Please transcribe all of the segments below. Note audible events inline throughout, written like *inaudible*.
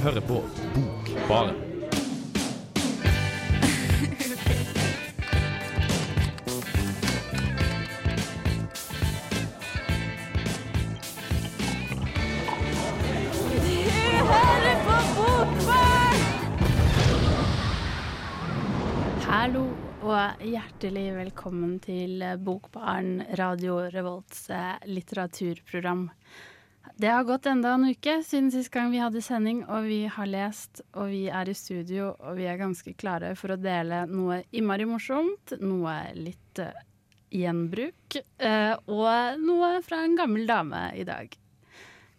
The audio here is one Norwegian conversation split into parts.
hører på Bokbaren. Hallo og hjertelig velkommen til Bokbaren, Radio Revolts eh, litteraturprogram. Det har gått enda en uke siden sist gang vi hadde sending, og vi har lest, og vi er i studio, og vi er ganske klare for å dele noe innmari morsomt, noe litt eh, gjenbruk, eh, og noe fra en gammel dame i dag.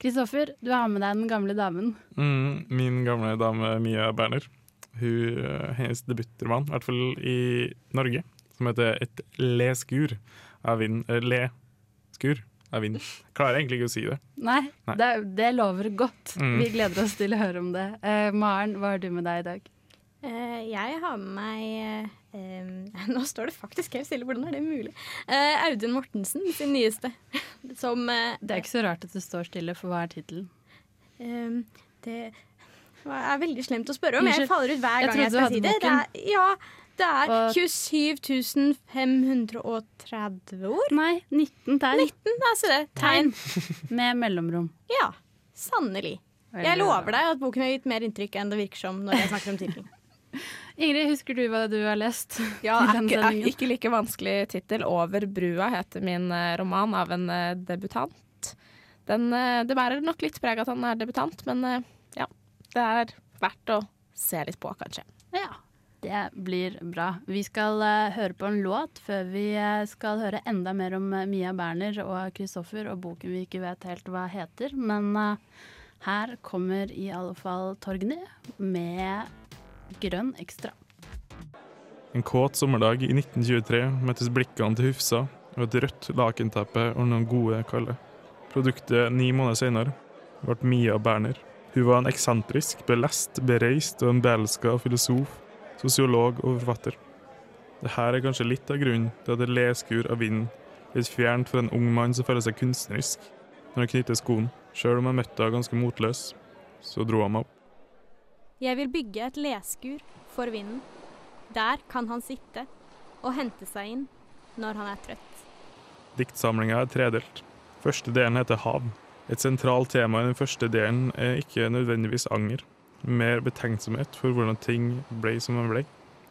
Kristoffer, du har med deg den gamle damen. Mm, min gamle dame Mia Berner. Hun, eh, hennes debutroman, i hvert fall i Norge, som heter Et leskur av vind. eh, Le-skur av vind. Klarer egentlig ikke å si det. Nei, Nei. Det, det lover godt. Mm. Vi gleder oss til å høre om det. Eh, Maren, hva har du med deg i dag? Eh, jeg har med meg eh, *laughs* Nå står det faktisk helt stille, hvordan er det mulig? Eh, Audun Mortensen sin nyeste. *laughs* Som eh, Det er ikke så rart at det står stille, for hva er tittelen? eh, Det er veldig slemt å spørre om. Jeg faller ut hver gang jeg jeg skal si det. det er, ja, det er Og- 27 530 ord. Nei, 19 tegn. 19, altså det. Tegn. *laughs* Med mellomrom. Ja, sannelig. Jeg lover deg at boken har gitt mer inntrykk enn det virker som når jeg snakker om tittelen. *laughs* Ingrid, husker du hva du har lest? *laughs* Ja, ikke, ikke like vanskelig tittel. 'Over brua' heter min eh, roman av en eh, debutant. Den, eh, det bærer nok litt preg av at han er debutant, men ja. Det er verdt å se litt på, kanskje. Ja, det blir bra. Vi skal uh, høre på en låt før vi uh, skal høre enda mer om uh, Mia Berner og Kristoffer og boken vi ikke vet helt hva heter. Men her kommer i alle fall Torgny med Grønn ekstra. En kåt sommerdag i 1923 møttes blikkene til Hufsa og et rødt lakenteppe og noen gode kalde. Produktet ni måneder senere ble Mia Berner. Hun var en eksentrisk, belest, bereist og en beelska filosof, sosiolog og forfatter. Dette er kanskje litt av grunnen til at et leskur av vinden litt fjernt for en ung mann som føler seg kunstnerisk når han knytter skoen. Sjøl om jeg møtte henne ganske motløs, så dro han meg opp. Jeg vil bygge et leskur for vinden. Der kan han sitte og hente seg inn når han er trøtt. Diktsamlinga er tredelt. Første delen heter Hav. Et sentralt tema i den første delen er ikke nødvendigvis anger, mer betenksomhet for hvordan ting ble som de ble.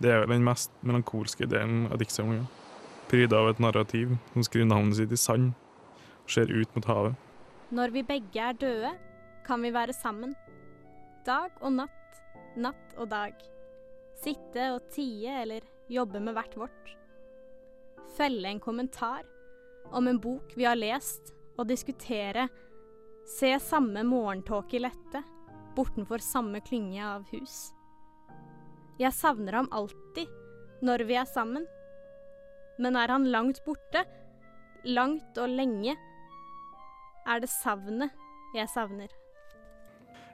Det er vel den mest melankolske delen av diktsamlinga. Pryda av et narrativ som skriver navnet sitt i sand og ser ut mot havet. Når vi begge er døde, kan vi være sammen. Dag og natt, natt og dag. Sitte og tie eller jobbe med hvert vårt. Felle en kommentar om en bok vi har lest, og diskutere. Se samme morgentåke lette, bortenfor samme klynge av hus. Jeg savner ham alltid når vi er sammen. Men er han langt borte, langt og lenge, er det savnet jeg savner.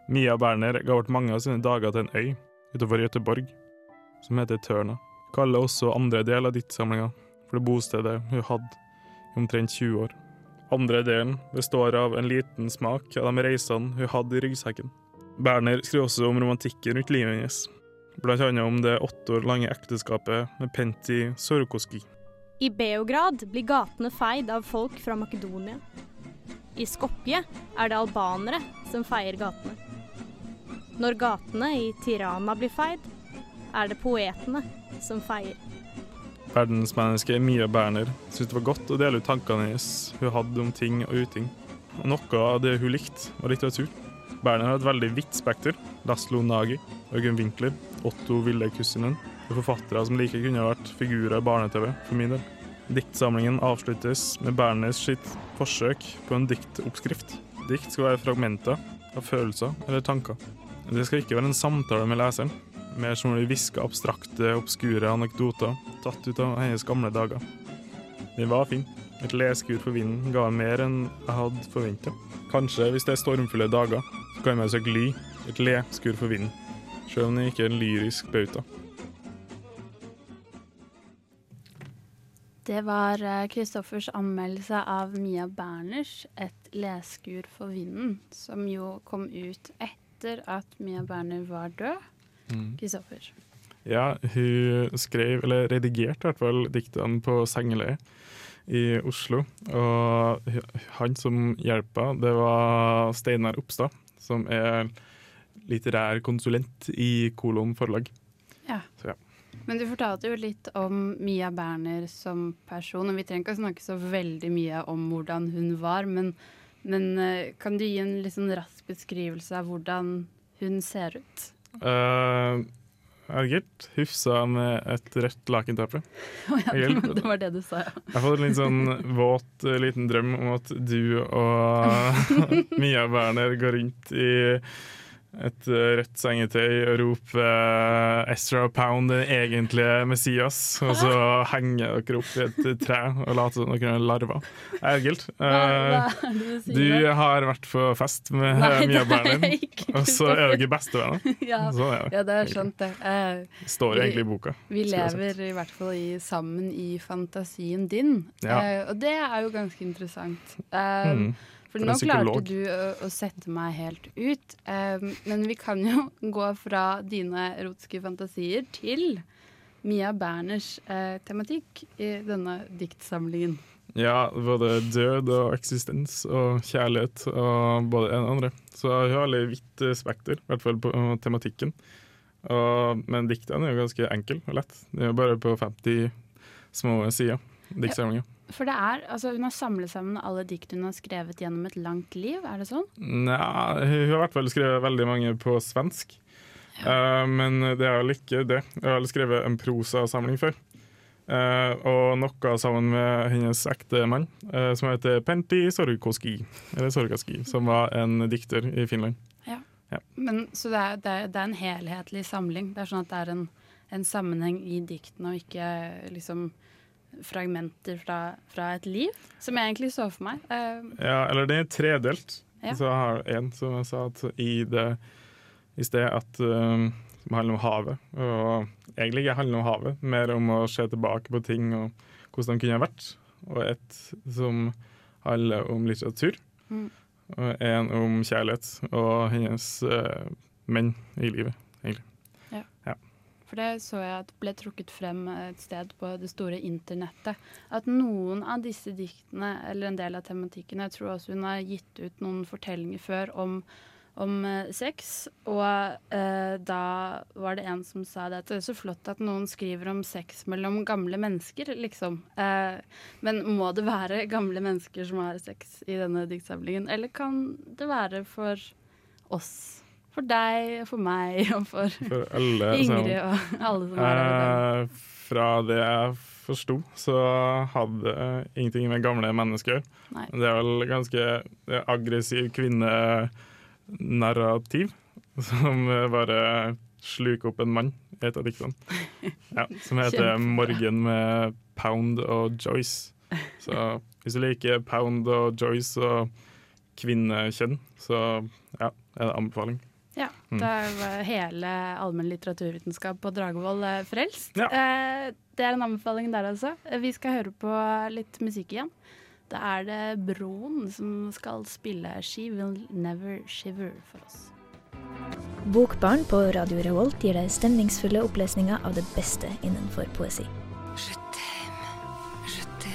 Mia Berner ga bort mange av sine dager til en øy utenfor Göteborg, som heter Tørna. Kaller også andre del av diktsamlinga for det bostedet hun hadde i omtrent 20 år. Andre delen består av en liten smak av de reisene hun hadde i ryggsekken. Berner skriver også om romantikken rundt livet hennes, blant annet om det åtte år lange ekteskapet med Pentti Sorkoski. I Beograd blir gatene feid av folk fra Makedonia. I Skopje er det albanere som feier gatene. Når gatene i Tirana blir feid, er det poetene som feier. Verdensmennesket Mia Berner syntes det var godt å dele ut tankene hennes hun hadde om ting og uting. Og noe av det hun likte, var litteratur. Berner har et veldig vidt spekter. Laszlo Nagi, Øygunn Winkler, Otto Ville Kussinen og forfattere som like kunne vært figurer i barne-TV, for min del. Diktsamlingen avsluttes med Berners sitt forsøk på en diktoppskrift. Dikt skal være fragmenter av følelser eller tanker. Det skal ikke være en samtale med leseren, mer som når de hvisker abstrakte, obskure anekdoter tatt ut av hennes gamle dager. Den var fin. Et leskur for vinden ga mer enn jeg hadde forventa. Kanskje, hvis det er stormfulle dager, så kan man søke ly. Et leskur for vinden. Selv om det ikke er en lyrisk bauta. Det var eh, Kristoffers anmeldelse av Mia Berners 'Et leskur for vinden', som jo kom ut etter at Mia Berner var død. Mm. Ja, hun skrev, eller redigerte i hvert fall, diktene på Sengeleie i Oslo. Og han som hjelpa, det var Steinar Oppstad, som er litterær konsulent i Kolon forlag. Ja. Så ja. Men du fortalte jo litt om Mia Berner som person, og vi trenger ikke å snakke så veldig mye om hvordan hun var, men, men eh, kan du gi en litt sånn rask beskrivelse av hvordan hun ser ut? Uh, Ergert hufsa med et rødt lakenteppe. Oh, ja, *laughs* det, var- det du sa, ja. Jeg har fått en litt sånn våt eh, liten drøm om at du og *laughs* *laughs* Mia Berner går rundt i et eh, rødt sengetøy og roper eh, Ezra Pound, den egentlige Messias, og så *laughs* henger dere opp i et tre og later som dere er larver. Egelt, Hva, hva eh, er det du du har vært på fest med Nei, din, og så er dere bestevenner. *laughs* ja. Ja, det er skjønt det. Eh, Det står egentlig i boka. Vi lever i hvert fall i, sammen i fantasien din, Ja. uh, og det er jo ganske interessant. Uh, Mm. For For nå klarte du å, å sette meg helt ut, Um, men vi kan jo *laughs* gå fra dine erotiske fantasier til Mia Berners uh, tematikk i denne diktsamlingen. Ja, både død og eksistens og kjærlighet og både en og andre. Så hun har litt vidt eh, spekter, i hvert fall på tematikken. Og, men diktene er jo ganske enkle og lett. Det er jo bare på 50 små sider. Diktsamlinga. For det er, altså Hun har samlet sammen alle dikt hun har skrevet gjennom et langt liv, er det sånn? Nja, hun har i hvert fall skrevet veldig mange på svensk. Eh, men det er vel ikke det. Hun har skrevet en prosasamling før. Uh, og noe sammen med hennes ekte mann, eh, som heter Penti Sorkoski, eller Sorgaski, som var en dikter i Finland. Men, så det er, det, er, det er en helhetlig samling. Det er sånn at det er en, en sammenheng i diktene, og ikke liksom fragmenter fra, fra et liv, som jeg egentlig så for meg. Eh, Ja, eller det er tredelt. Ja. Så jeg har en som jeg sa at i det i sted at um, som handler om havet. Og egentlig ikke handler om havet, mer om å se tilbake på ting og hvordan de kunne ha vært. Og et som handler om litteratur. Mm. Og en om kjærlighet og hennes uh, menn i livet. For det så jeg at ble trukket frem et sted på det store internettet. At noen av disse diktene, eller en del av tematikken Jeg tror også hun har gitt ut noen fortellinger før om, om eh, sex. Og eh, da var det en som sa det at det er så flott at noen skriver om sex mellom gamle mennesker, liksom. Eh, men må det være gamle mennesker som har sex i denne diktsamlingen, eller kan det være for oss? For deg, for meg *laughs* og for For alle Ingrid og alle som er her. Eh, fra det jeg forsto, så hadde det ingenting med gamle mennesker. Nei. Det er vel ganske aggressiv kvinnenarrativ som eh, bare sluker opp en mann et av diktene. Ja, som heter. 'Morgen med Pound og Joyce'. Så hvis du liker Pound og Joyce og kvinnekjønn, så ja, er det anbefaling. Ja, Mm. da var hele allmenn litteraturvitenskap på Dragvoll eh, frelst. Ja. Eh, det er en anbefaling der, altså. Vi skal høre på litt musikk igjen. Da er det Broen som skal spille 'She Will Never Shiver' for oss. Bokbarn på Radio Revolt gir deg stemningsfulle opplesninger av det beste innenfor poesi.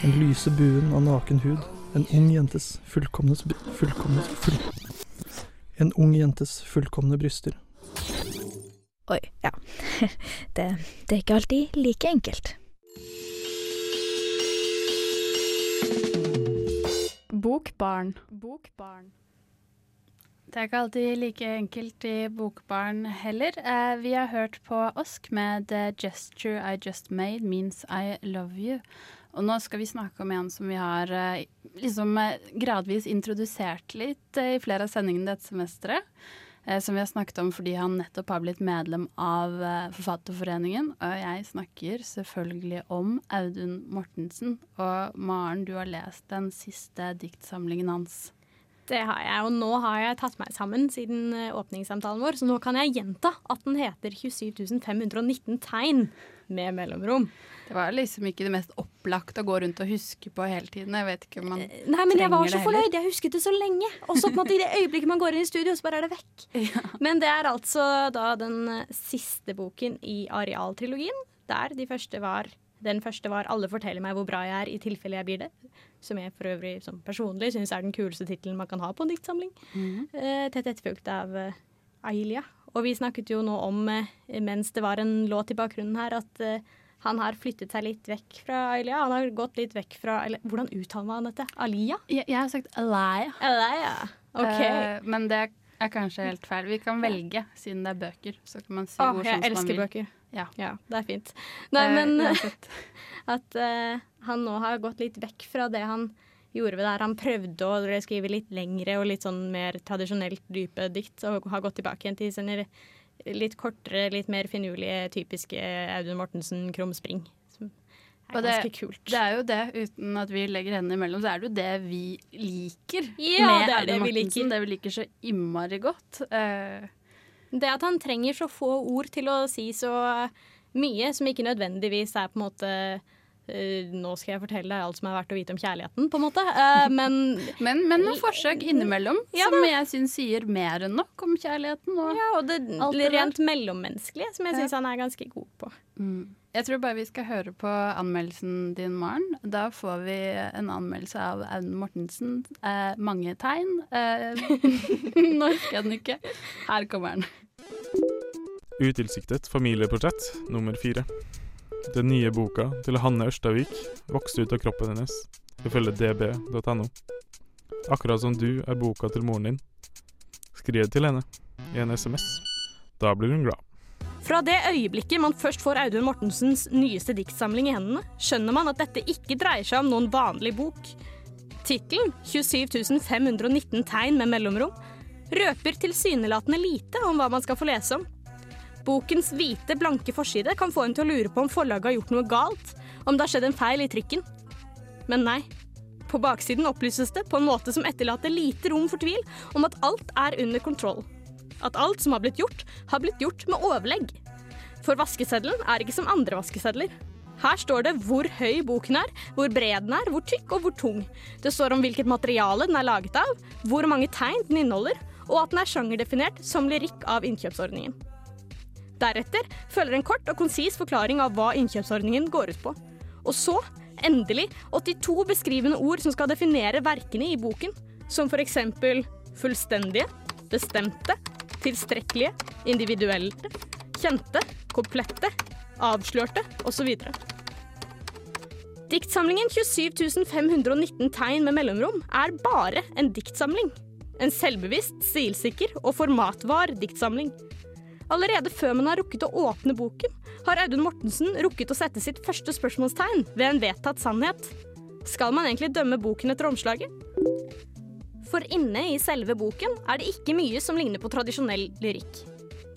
Den lyse buen av naken hud. En ung jentes fullkomne fullkomne full, En ung jentes fullkomne bryster. Oi, ja. *laughs* Det, det er ikke alltid like enkelt. Bokbarn. Bokbarn. Det er ikke alltid like enkelt i Bokbarn heller. Eh, vi har hørt på Osk med 'The Gesture I Just Made Means I Love You'. Og nå skal vi snakke om en som vi har eh, liksom eh, gradvis introdusert litt eh, i flere av sendingene dette semesteret. Som vi har snakket om fordi han nettopp har blitt medlem av Forfatterforeningen. Og jeg snakker selvfølgelig om Audun Mortensen. Og Maren, du har lest den siste diktsamlingen hans. Det har jeg, og nå har jeg tatt meg sammen siden eh, åpningssamtalen vår, så nå kan jeg gjenta at den heter 27519 tegn med mellomrom. Det var liksom ikke det mest opplagt å gå rundt og huske på hele tiden. Jeg vet ikke om man Nei, men jeg var så det fornøyd. Jeg husket det så lenge. Og så på en måte i det øyeblikket man går inn i studio, så bare er det vekk. *laughs* Men det er altså da den eh, siste boken i Areal-trilogien, der de første var den første var 'Alle forteller meg hvor bra jeg er i tilfelle jeg blir det'. Som jeg for øvrig som personlig syns er den kuleste tittelen man kan ha på en diktsamling. Eh, tett etterfulgt av uh, Ailia. Og vi snakket jo nå om, eh, mens det var en låt i bakgrunnen her, at eh, han har flyttet seg litt vekk fra Ailia. Han har gått litt vekk fra eller, Hvordan uttaler man dette? Alia? Jeg, jeg har sagt Alaya. Alia. Okay. Uh, men det er kanskje helt feil. Vi kan velge, siden det er bøker. Så kan man si Åh, jeg sånn som man elsker vil. bøker. Ja. det er fint. Nei, Eh, men *laughs* uansett. at eh, han nå har gått litt vekk fra det han gjorde ved der han prøvde å skrive litt lengre og litt sånn mer tradisjonelt dype dikt, og har gått tilbake igjen til sine litt kortere, litt mer finurlige, typiske Audun Mortensen Krumspring. Og det- kult. Det er jo det, uten at vi legger hendene imellom, så er det jo det vi liker Ja, med det er det vi liker. Det vi liker så innmari godt. Uh, Det at han trenger så få ord til å si så mye, som ikke nødvendigvis er på en måte eh, Nå skal jeg fortelle deg alt som er verdt å vite om kjærligheten, på en måte. Eh, *laughs* men men, men noen forsøk innimellom, Ja som jeg syns sier mer enn nok om kjærligheten. Og, ja, og det Alt det rent mellommenneskelige, som jeg Ja. han er ganske god på. Mm. Jeg tror bare vi skal høre på anmeldelsen din, Maren. Da får vi en anmeldelse av Audun Mortensen. Eh, mange tegn. Eh, Nå husker jeg den ikke. Her kommer den. Utilsiktet familieportrett nummer fire. Den nye boka til Hanne Ørstavik vokste ut av kroppen hennes, ifølge db.no. Akkurat som du er boka til moren din. Skriv til henne i en SMS. Da blir hun glad. Fra det øyeblikket man først får Audun Mortensens nyeste diktsamling i hendene, skjønner man at dette ikke dreier seg om noen vanlig bok. Tittelen, 27 519 tegn med mellomrom, røper tilsynelatende lite om hva man skal få lese om. Bokens hvite, blanke forside kan få en til å lure på om forlaget har gjort noe galt, om det har skjedd en feil i trykken. Men nei. På baksiden opplyses det på en måte som etterlater lite rom for tvil om at alt er under kontroll. At alt som har blitt gjort, har blitt gjort med overlegg. For vaskeseddelen er ikke som andre vaskesedler. Her står det hvor høy boken er, hvor bred den er, hvor tykk og hvor tung. Det står om hvilket materiale den er laget av, hvor mange tegn den inneholder, og at den er sjangerdefinert som lyrikk av innkjøpsordningen. Deretter følger en kort og konsis forklaring av hva innkjøpsordningen går ut på. Og så, endelig, 82 beskrivende ord som skal definere verkene i boken, som for eksempel fullstendige, bestemte, tilstrekkelige, individuelle, kjente, komplette, avslørte osv. Diktsamlingen 27 519 tegn med mellomrom er bare en diktsamling. En selvbevisst, stilsikker og formatvar diktsamling. Allerede før man har rukket å åpne boken, har Audun Mortensen rukket å sette sitt første spørsmålstegn ved en vedtatt sannhet. Skal man egentlig dømme boken etter omslaget? For inne i selve boken er det ikke mye som ligner på tradisjonell lyrikk.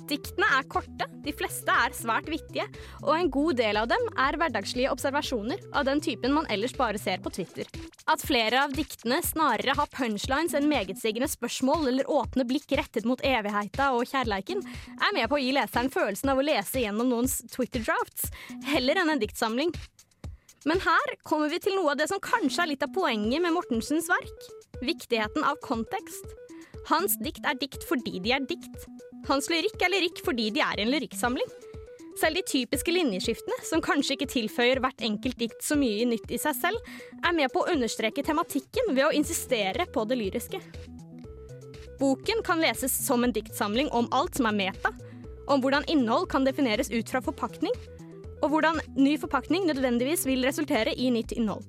Diktene er korte, de fleste er svært vittige, og en god del av dem er hverdagslige observasjoner av den typen man ellers bare ser på Twitter. At flere av diktene snarere har punchlines enn megetsigende spørsmål eller åpne blikk rettet mot evigheta og kjærleiken, er med på å gi leseren følelsen av å lese gjennom noens Twitter-drafts, heller enn en diktsamling. Men her kommer vi til noe av det som kanskje er litt av poenget med Mortensens verk. Viktigheten av kontekst. Hans dikt er dikt fordi de er dikt. Hans lyrikk er lyrikk fordi de er en lyrikksamling. Selv de typiske linjeskiftene, som kanskje ikke tilføyer hvert enkelt dikt så mye nytt i seg selv, er med på å understreke tematikken ved å insistere på det lyriske. Boken kan leses som en diktsamling om alt som er meta, om hvordan innhold kan defineres ut fra forpakning, og hvordan ny forpakning nødvendigvis vil resultere i nytt innhold.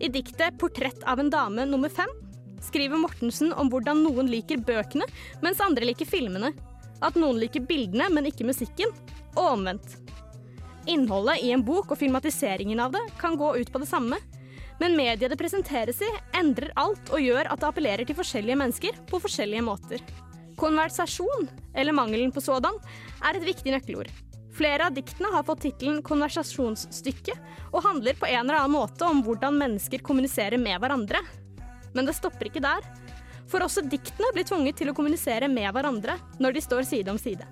I diktet 'Portrett av en dame' nummer fem skriver Mortensen om hvordan noen liker bøkene, mens andre liker filmene. At noen liker bildene, men ikke musikken, og omvendt. Innholdet i en bok og filmatiseringen av det kan gå ut på det samme, men mediet det presenteres i, endrer alt og gjør at det appellerer til forskjellige mennesker på forskjellige måter. Konversasjon, eller mangelen på sådan, er et viktig nøkkelord. Flere av diktene har fått tittelen 'konversasjonsstykke' og handler på en eller annen måte om hvordan mennesker kommuniserer med hverandre. Men det stopper ikke der. For også diktene blir tvunget til å kommunisere med hverandre når de står side om side.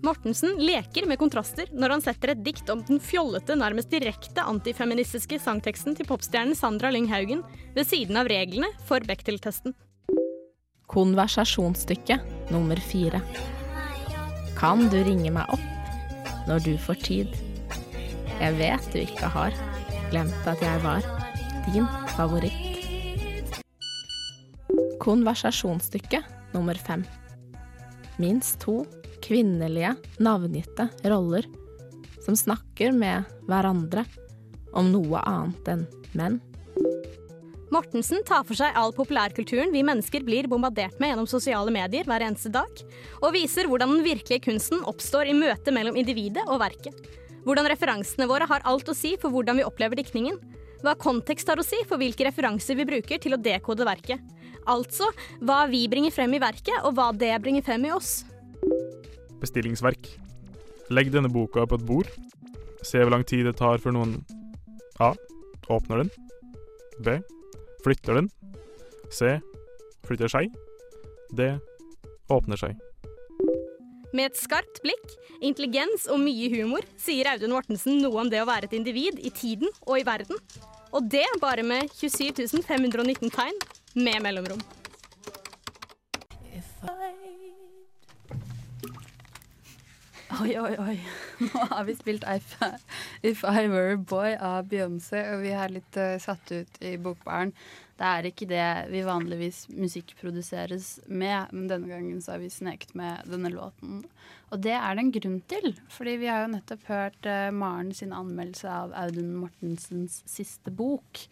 Mortensen leker med kontraster når han setter et dikt om den fjollete, nærmest direkte antifeministiske sangteksten til popstjernen Sandra Lyng Haugen ved siden av reglene for Bechdel-testen. Konversasjonsstykke nummer fire. Kan du ringe meg opp når du får tid? Jeg vet du ikke har glemt at jeg var din favoritt. Konversasjonsstykke nummer fem. Minst to kvinnelige, navngitte roller som snakker med hverandre om noe annet enn menn. Mortensen tar for seg all populærkulturen vi mennesker blir bombardert med gjennom sosiale medier hver eneste dag, og viser hvordan den virkelige kunsten oppstår i møtet mellom individet og verket. Hvordan referansene våre har alt å si for hvordan vi opplever diktningen. Hva kontekst har å si for hvilke referanser vi bruker til å dekode verket. Altså hva vi bringer frem i verket, og hva det bringer frem i oss. Bestillingsverk. Legg denne boka på et bord. Se hvor lang tid det tar før noen A. Åpner den. B. Flytter den. C. Flytter seg. D. Åpner seg. Med et skarpt blikk, intelligens og mye humor sier Audun Mortensen noe om det å være et individ i tiden og i verden. Og det bare med 27 519 tegn med mellomrom. Oi, oi, oi. Nå har vi spilt If, If I Were a Boy av Beyoncé, og vi er litt uh, satt ut i Bokbaren. Det er ikke det vi vanligvis musikkproduseres med, men denne gangen så har vi sneket med denne låten. Og det er det en grunn til, fordi vi har jo nettopp hørt uh, Maren sin anmeldelse av Audun Mortensens siste bok.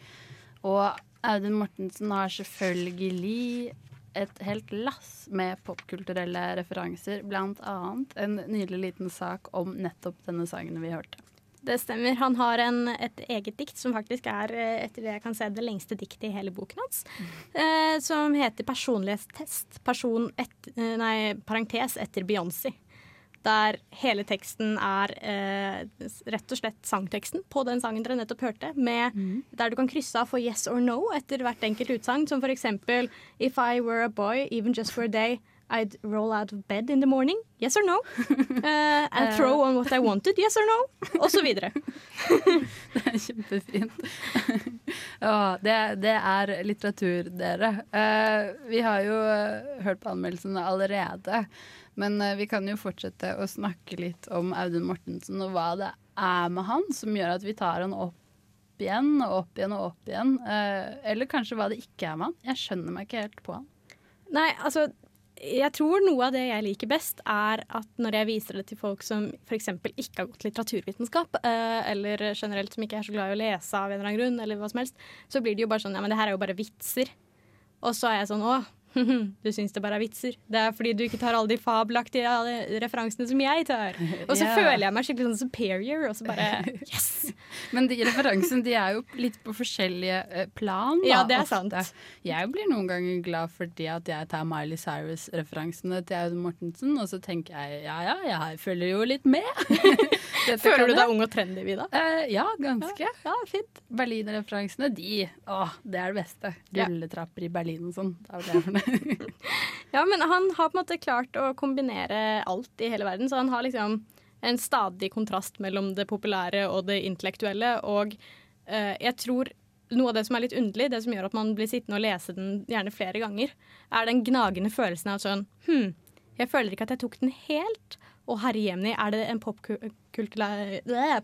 Og Audun Mortensen har selvfølgelig et helt lass med popkulturelle referanser, blant annet en nydelig liten sak om nettopp denne sangen vi hørte. Det stemmer. Han har en, et eget dikt som faktisk er eh, etter det jeg kan se, det lengste diktet i hele boken hans. Mm. Eh, som heter 'Personlighetstest'. Person et, eh, nei, parentes etter Beyoncé der hele teksten er eh, rett og slett sangteksten på den sangen dere nettopp hørte, med, mm. der du kan krysse av for yes or no etter hvert enkelt utsagn, som for eksempel If I were a boy, even just for a day, I'd roll out of bed in the morning. Yes or no? Uh, *laughs* and throw on what I wanted. Yes or no? Og så videre. *laughs* det er kjempefint. *laughs* ja, det, det, er litteratur, dere. Uh, vi har jo hørt på anmeldelsene allerede. Men uh, vi kan jo fortsette å snakke litt om Audun Mortensen og hva det er med han som gjør at vi tar han opp igjen og opp igjen og opp igjen. Uh, eller kanskje hva det ikke er med han. Jeg skjønner meg ikke helt på han. Nei, altså jeg tror noe av det jeg liker best, er at når jeg viser det til folk som f.eks. ikke har gått litteraturvitenskap, uh, eller generelt som ikke er så glad i å lese av en eller annen grunn, eller hva som helst, så blir det jo bare sånn ja, men det her er jo bare vitser. Og så er jeg sånn å, *laughs* du syns det bare er vitser. Det er fordi du ikke tar alle de fabelaktige referansene som jeg tar. Og så ja. føler jeg meg skikkelig sånn superior, og så bare *laughs* yes! Men de referansene de er jo litt på forskjellige eh, plan. Da, ja, det er ofte. sant. Jeg blir noen ganger glad fordi at jeg tar Miley Cyrus-referansene til Audun Mortensen, og så tenker jeg ja ja, jeg følger jo litt med. *laughs* Føler du deg ung og trendy, Vida? Uh, ja, ganske. Ja, ja fint. Berlin-referansene, de, å, det er det beste. Rulletrapper i Berlin og sånn. *laughs* Ja, men han har på en måte klart å kombinere alt i hele verden. Så han har liksom en stadig kontrast mellom det populære og det intellektuelle. Og uh, jeg tror noe av det som er litt underlig, det som gjør at man blir sittende og lese den gjerne flere ganger, er den gnagende følelsen av sånn Hm, jeg føler ikke at jeg tok den helt. Og herre jemni, er det en popkulturell,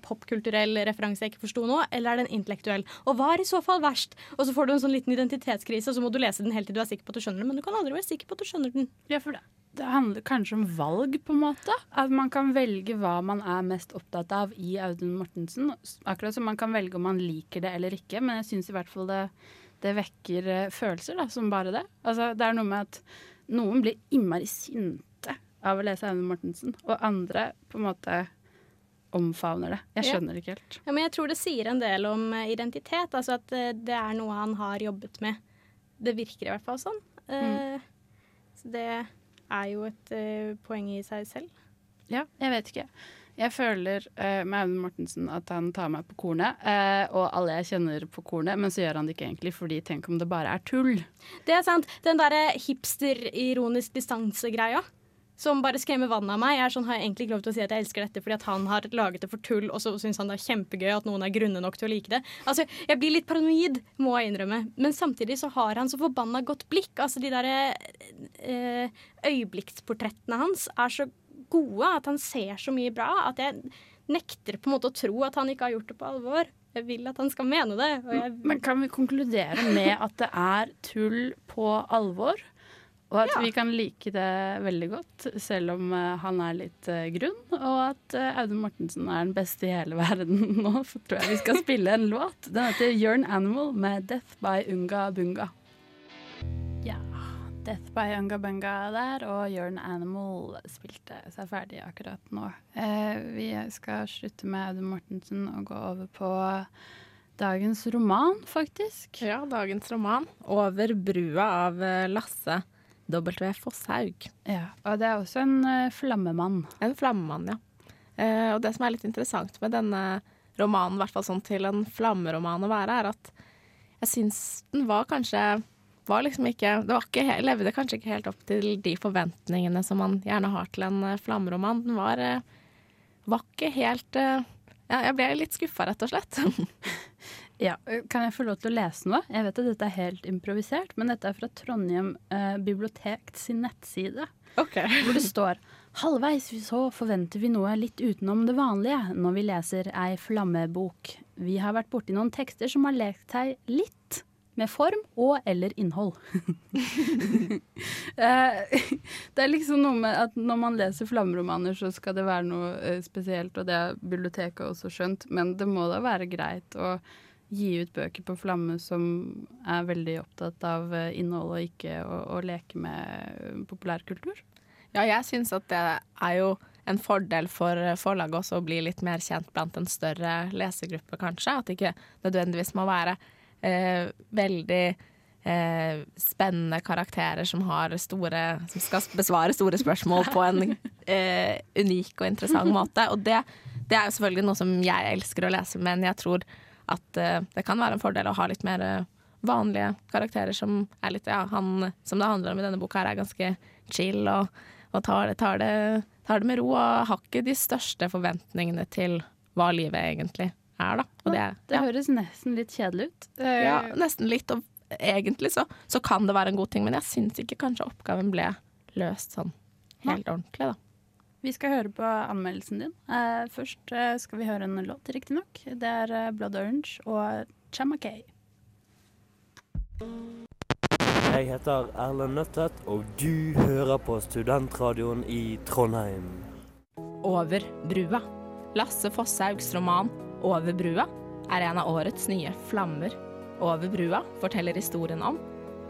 pop referanse jeg ikke forsto nå, eller er det en intellektuell? Og hva er i så fall verst? Og så får du en sånn liten identitetskrise, og så må du lese den helt til du er sikker på at du skjønner den, men du kan aldri være sikker på at du skjønner den. Ja, for det, det handler kanskje om valg, på en måte. At man kan velge hva man er mest opptatt av i Audun Mortensen. Akkurat som man kan velge om man liker det eller ikke, men jeg syns i hvert fall det, det vekker eh, følelser, da, som bare det. Altså, det er noe med at noen blir innmari sinte av å lese Aune Mortensen, og andre på en måte omfavner det. Jeg skjønner det ikke helt. Ja, men jeg tror det sier en del om eh, identitet, altså at eh, det er noe han har jobbet med. Det virker i hvert fall sånn. Mm. Så det er jo et poeng i seg selv. Ja, jeg vet ikke. Jeg føler uh, med Aune Mortensen at han tar meg på kornet, uh, og alle jeg kjenner på kornet, men så gjør han det ikke egentlig, fordi tenk om det bare er tull. Det er sant. Den derre hipster-ironisk distanse-greia. Som bare skremmer vannet av meg. Jeg er sånn, har jeg egentlig ikke lov til å si at jeg elsker dette fordi at han har laget det for tull, og så syns han det er kjempegøy at noen er grunne nok til å like det. Altså, Jeg blir litt paranoid, må jeg innrømme. Men samtidig så har han så forbanna godt blikk. Altså, De derre eh, øyeblikksportrettene hans er så gode at han ser så mye bra at jeg nekter på en måte å tro at han ikke har gjort det på alvor. Jeg vil at han skal mene det. Jeg Men kan vi konkludere med at det er tull på alvor? Og at vi kan like det veldig godt, selv om eh, han er litt eh, grunn. Og at eh, Audun Mortensen er den beste i hele *laughs* verden. Nå tror jeg vi skal spille en låt. Den heter Jørn Animal' med 'Death by Unga Bunga'. Ja, 'Death by Unga Bunga' der, og Jørn Animal' spilte seg ferdig akkurat nå. Eh, vi skal slutte med Audun Mortensen og gå over på dagens roman, faktisk. Ja, dagens roman 'Over brua' av Lasse W. Fosshaug. Ja, og det er også en eh, flammemann. En flammemann, ja. Eh, og det som er litt interessant med denne romanen, i hvert fall sånn til en flammeroman å være, er at jeg syns den var kanskje var liksom ikke, det var ikke, levde kanskje ikke helt opp til de forventningene som man gjerne har til en eh, flammeroman. Den var, var ikke helt ja, Jeg ble litt skuffa, rett og slett. *laughs* Ja, Kan jeg få lov til å lese noe? Jeg vet at dette er helt improvisert, men dette er fra Trondheim eh, bibliotek sin nettside. Hvor det står Halvveis så forventer vi noe litt utenom det vanlige når vi leser ei flammebok. Vi har vært borti noen tekster som har lekt seg litt med form og eller innhold. *laughs* Eh, det er liksom noe med at når man leser flammeromaner, så skal det være noe eh, spesielt, og det har biblioteket også skjønt, men det må da være greit å gi ut bøker på flamme som er veldig opptatt av eh, innhold, og ikke å, å leke med eh, populærkultur. Ja, jeg syns at det er jo en fordel for forlaget også å bli litt mer kjent blant en større lesergruppe, kanskje. At det ikke nødvendigvis må være eh, veldig eh, spennende karakterer som har store Som skal besvare store spørsmål på en *laughs* eh, unik og interessant *laughs* måte. Og det, det er jo selvfølgelig noe som jeg elsker å lese, men jeg tror at eh, det kan være en fordel å ha litt mer eh, vanlige karakterer som er litt Ja, han som det handler om i denne boka her, er ganske chill og, og tar, det, tar, det, tar det med ro og har ikke de største forventningene til hva livet egentlig er, da. Og det, Det ja. høres nesten litt kjedelig ut. Eh, Ja, nesten litt. Og egentlig så, så kan det være en god ting, men jeg syns ikke kanskje oppgaven ble løst sånn helt ordentlig, da. Vi skal høre på anmeldelsen din. Uh, først uh, skal vi høre en låt, riktignok. Det er uh, Blood Orange og Chamakay. Jeg heter Erlend Nøttet, og du hører på Studentradioen i Trondheim. Over brua. Lasse Fosshaugs roman 'Over brua' er en av årets nye flammer. Over brua forteller historien om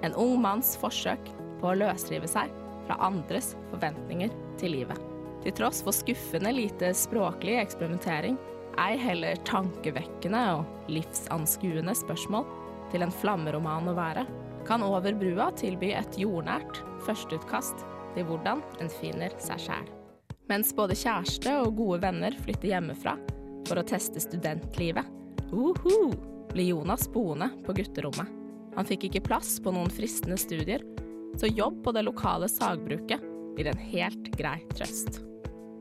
en ung manns forsøk på å løsrive seg fra andres forventninger til livet. Til tross for skuffende lite språklig eksperimentering, ei heller tankevekkende og livsanskuende spørsmål til en flammeroman å være, kan Over brua tilby et jordnært førsteutkast til hvordan en finner seg sjæl. Mens både kjæreste og gode venner flytter hjemmefra for å teste studentlivet, uhu, blir Jonas boende på gutterommet. Han fikk ikke plass på noen fristende studier, så jobb på det lokale sagbruket blir en helt grei trøst.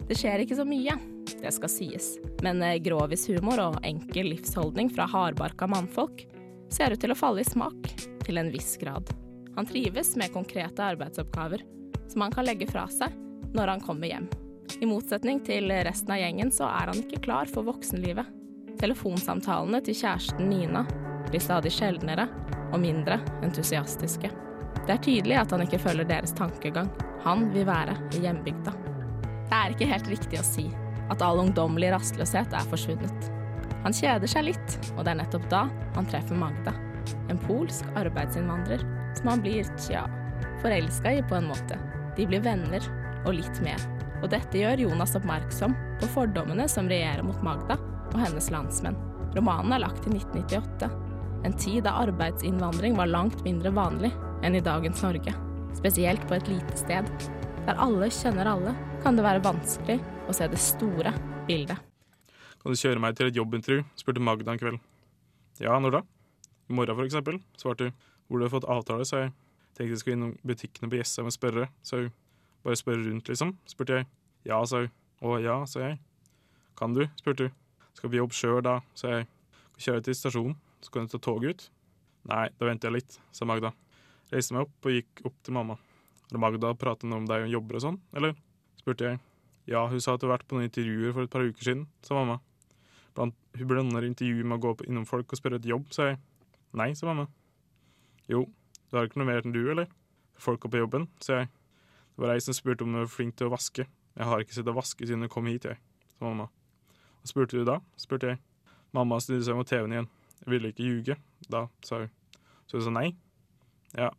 Det skjer ikke så mye, det skal sies, men grovis humor og enkel livsholdning fra hardbarka mannfolk ser ut til å falle i smak til en viss grad. Han trives med konkrete arbeidsoppgaver som han kan legge fra seg når han kommer hjem. I motsetning til resten av gjengen så er han ikke klar for voksenlivet. Telefonsamtalene til kjæresten Nina blir stadig sjeldnere og mindre entusiastiske. Det er tydelig at han ikke følger deres tankegang. Han vil være i hjembygda. Det er ikke helt riktig å si at all ungdommelig rastløshet er forsvunnet. Han kjeder seg litt, og det er nettopp da han treffer Magda. En polsk arbeidsinnvandrer som han blir, tja, forelska i på en måte. De blir venner, og litt mer. Og dette gjør Jonas oppmerksom på fordommene som regjerer mot Magda og hennes landsmenn. Romanen er lagt i 1998, en tid da arbeidsinnvandring var langt mindre vanlig enn i dagens Norge. Spesielt på et lite sted. Der alle kjenner alle, kan det være vanskelig å se det store bildet. Kan du kjøre meg til et jobbintervju? spurte Magda en kveld. Ja, når da? I morgen, for eksempel, svarte hun. Hvor du har fått avtale, sa jeg. Tenkte jeg skulle innom butikkene på Jessheim og spørre, sa hun. Bare spørre rundt, liksom, spurte jeg. Ja, sa hun. Å ja, sa jeg. Kan du? spurte hun. Skal vi jobbe sjøl da, sa jeg. Kjøre til stasjonen, så kan du ta toget ut. Nei, da venter jeg litt, sa Magda. Reiste meg opp og gikk opp til mamma. Har Magda pratet noe om deg og jobber og sånn, eller? spurte jeg. Ja, hun sa at du har vært på noen intervjuer for et par uker siden, sa mamma. Blant, hun blander intervjuer med å gå opp innom folk og spørre et jobb, sa jeg. Nei, sa mamma. Jo, du har ikke noe mer enn du, eller? Folka på jobben, sa jeg. Det var ei som spurte om du var flink til å vaske. Jeg har ikke sett deg vaske siden du kom hit, jeg, sa mamma. Hva spurte du da? spurte jeg. Mamma snudde seg mot TV-en igjen. Jeg ville ikke ljuge, da, sa hun. Så hun sa nei. Ja,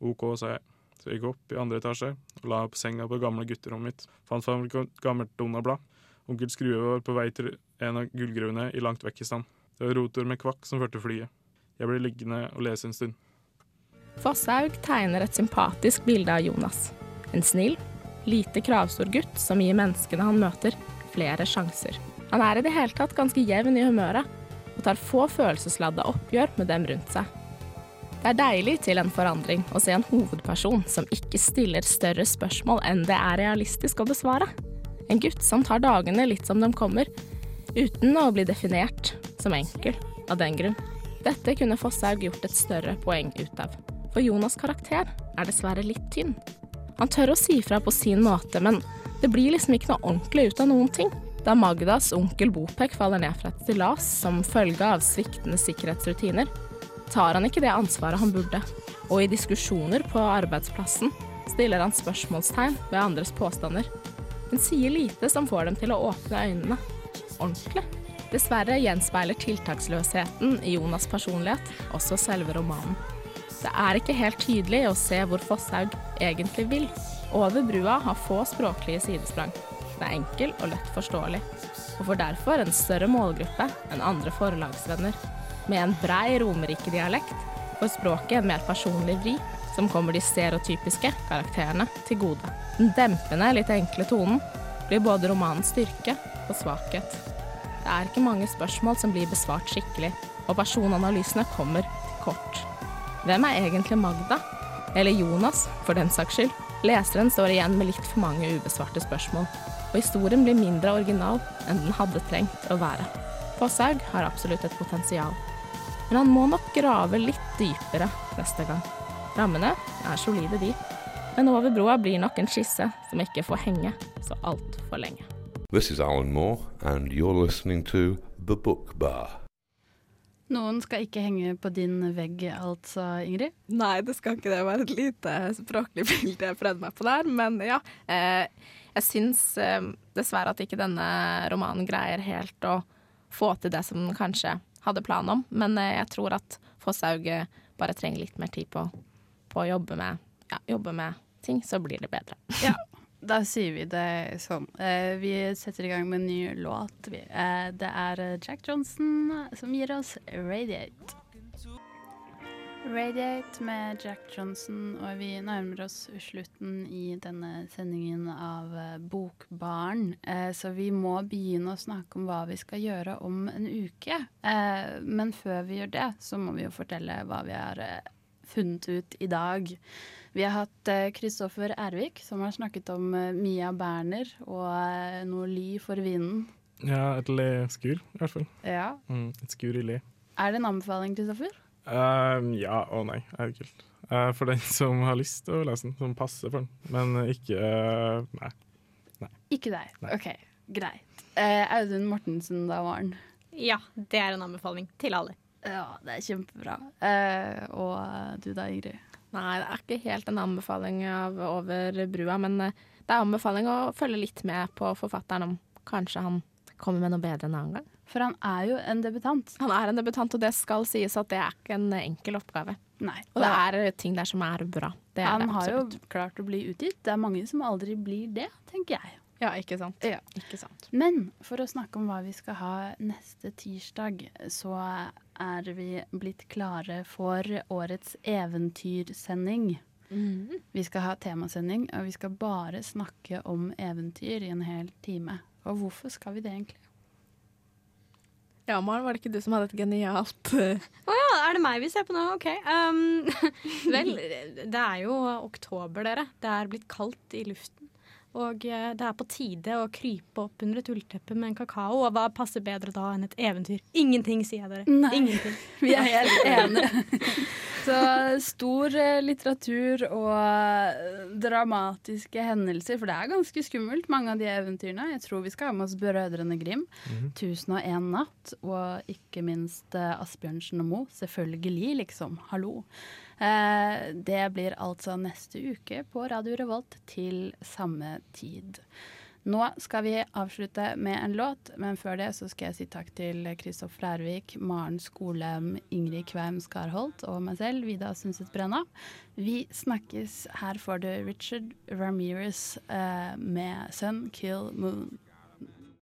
OK, sa jeg. Så jeg gikk opp i andre etasje og la på senga på det gamle gutterommet mitt. Fant fram et gammelt Donald-blad. Onkel Skrue var på vei til en av gullgruvene i langt vekk i stand. Det var rotor med kvakk som førte flyet. Jeg ble liggende og lese en stund. Fosshaug tegner et sympatisk bilde av Jonas. En snill, lite kravstor gutt som gir menneskene han møter, flere sjanser. Han er i det hele tatt ganske jevn i humøret, og tar få følelsesladda oppgjør med dem rundt seg. Det er deilig til en forandring å se en hovedperson som ikke stiller større spørsmål enn det er realistisk å besvare. En gutt som tar dagene litt som de kommer, uten å bli definert som enkel av den grunn. Dette kunne Fosshaug gjort et større poeng ut av. For Jonas' karakter er dessverre litt tynn. Han tør å si fra på sin måte, men det blir liksom ikke noe ordentlig ut av noen ting. Da Magdas onkel Bopek faller ned fra et stillas som følge av sviktende sikkerhetsrutiner, tar han ikke det ansvaret han burde. Og i diskusjoner på arbeidsplassen stiller han spørsmålstegn ved andres påstander, men sier lite som får dem til å åpne øynene. Ordentlig. Dessverre gjenspeiler tiltaksløsheten i Jonas' personlighet også selve romanen. Det er ikke helt tydelig å se hvor Fosshaug egentlig vil. Over brua har få språklige sidesprang. Den er enkel og lett forståelig, og får derfor en større målgruppe enn andre forlagsvenner. Med en brei Romerike-dialekt får språket en mer personlig vri, som kommer de stereotypiske karakterene til gode. Den dempende, litt enkle tonen blir både romanens styrke og svakhet. Det er ikke mange spørsmål som blir besvart skikkelig, og personanalysene kommer til kort. Hvem er egentlig Magda? Eller Jonas, for den saks skyld? Leseren står igjen med litt for mange ubesvarte spørsmål, og historien blir mindre original enn den hadde trengt å være. Fosshaug har absolutt et potensial, men han må nok grave litt dypere neste gang. Rammene er solide, de, men over broa blir nok en skisse som ikke får henge så altfor lenge. This is Alan Moore, and you're listening to The Book Bar. Noen skal ikke henge på din vegg, altså, Ingrid? Nei, det skal ikke det være et lite språklig *laughs* bilde jeg prøvde meg på der, men ja. Eh, jeg syns eh, dessverre at ikke denne romanen greier helt å få til det som kanskje hadde plan om, men eh, jeg tror at Fosshaug bare trenger litt mer tid på, på å jobbe med, ja, jobbe med ting, så blir det bedre. *laughs* Ja, da sier vi det sånn. Eh, vi setter i gang med en ny låt. Eh, det er Jack Johnson som gir oss 'Radiate'. Radiate med Jack Johnson, og vi nærmer oss slutten i denne sendingen av Bokbarn. Bokbaren. Eh, så vi må begynne å snakke om hva vi skal gjøre om en uke. Eh, men før vi gjør det, så må vi jo fortelle hva vi har eh, funnet ut i dag. Vi har hatt Kristoffer eh, Ervik, som har snakket om eh, Mia Berner og eh, noe ly for vinden. Ja, et le-skur, i hvert fall. Ja. Mm, et skur i le. Er det en anbefaling, Kristoffer? Uh, ja og nei, er jo kult. Uh, for den som har lyst til å lese den, som passer for den. Men ikke uh, nei. nei. Ikke deg. Nei. OK, greit. Audun Mortensen, da var han. Ja, det er en anbefaling til alle. Ja, det er kjempebra. og du da, Ingrid? Nei, det er ikke helt en anbefaling av Over brua, men det er anbefaling å følge litt med på forfatteren om kanskje han kommer med noe bedre en annen gang. For han er jo en debutant. Han er en debutant, og det skal sies at det er ikke en enkel oppgave. Nei. Og det er ting der som er bra. Er han har jo klart å bli utgitt. Det er mange som aldri blir det, tenker jeg. Ja, ikke sant. Ja. ikke sant. Men for å snakke om hva vi skal ha neste tirsdag, så er vi blitt klare for årets eventyrsending. Mm. Vi skal ha temasending, og vi skal bare snakke om eventyr i en hel time. Og hvorfor skal vi det egentlig? Ja, Maren, var det ikke du som hadde et genialt uh... oh, ja, er det meg vi ser på nå? OK. Um, *laughs* vel, det er jo oktober, dere. Det er blitt kaldt i luften. Og eh, det er på tide å krype opp under et ullteppe med en kakao. Og hva passer bedre da enn et eventyr? Ingenting, sier jeg dere. Nei. Ingenting. *laughs* Vi er helt *laughs* enige. Så stor eh, litteratur og eh, dramatiske hendelser, for det er ganske skummelt, mange av de eventyrene. Jeg tror vi skal ha med oss Brødrene Grim, mm og en natt', og ikke minst eh, Asbjørnsen og Mo. Selvfølgelig, liksom. Hallo. Det blir altså neste uke på Radio Revolt til samme tid. Nå skal vi avslutte med en låt, men før det så skal jeg si takk til Kristoffer Lærvik, Maren Skolem, Ingrid Kveim Skarholt og meg selv, Vida Sundset Brenna. Vi snakkes. Her får du Richard Ramirez eh, med 'Sun Kill Moon'.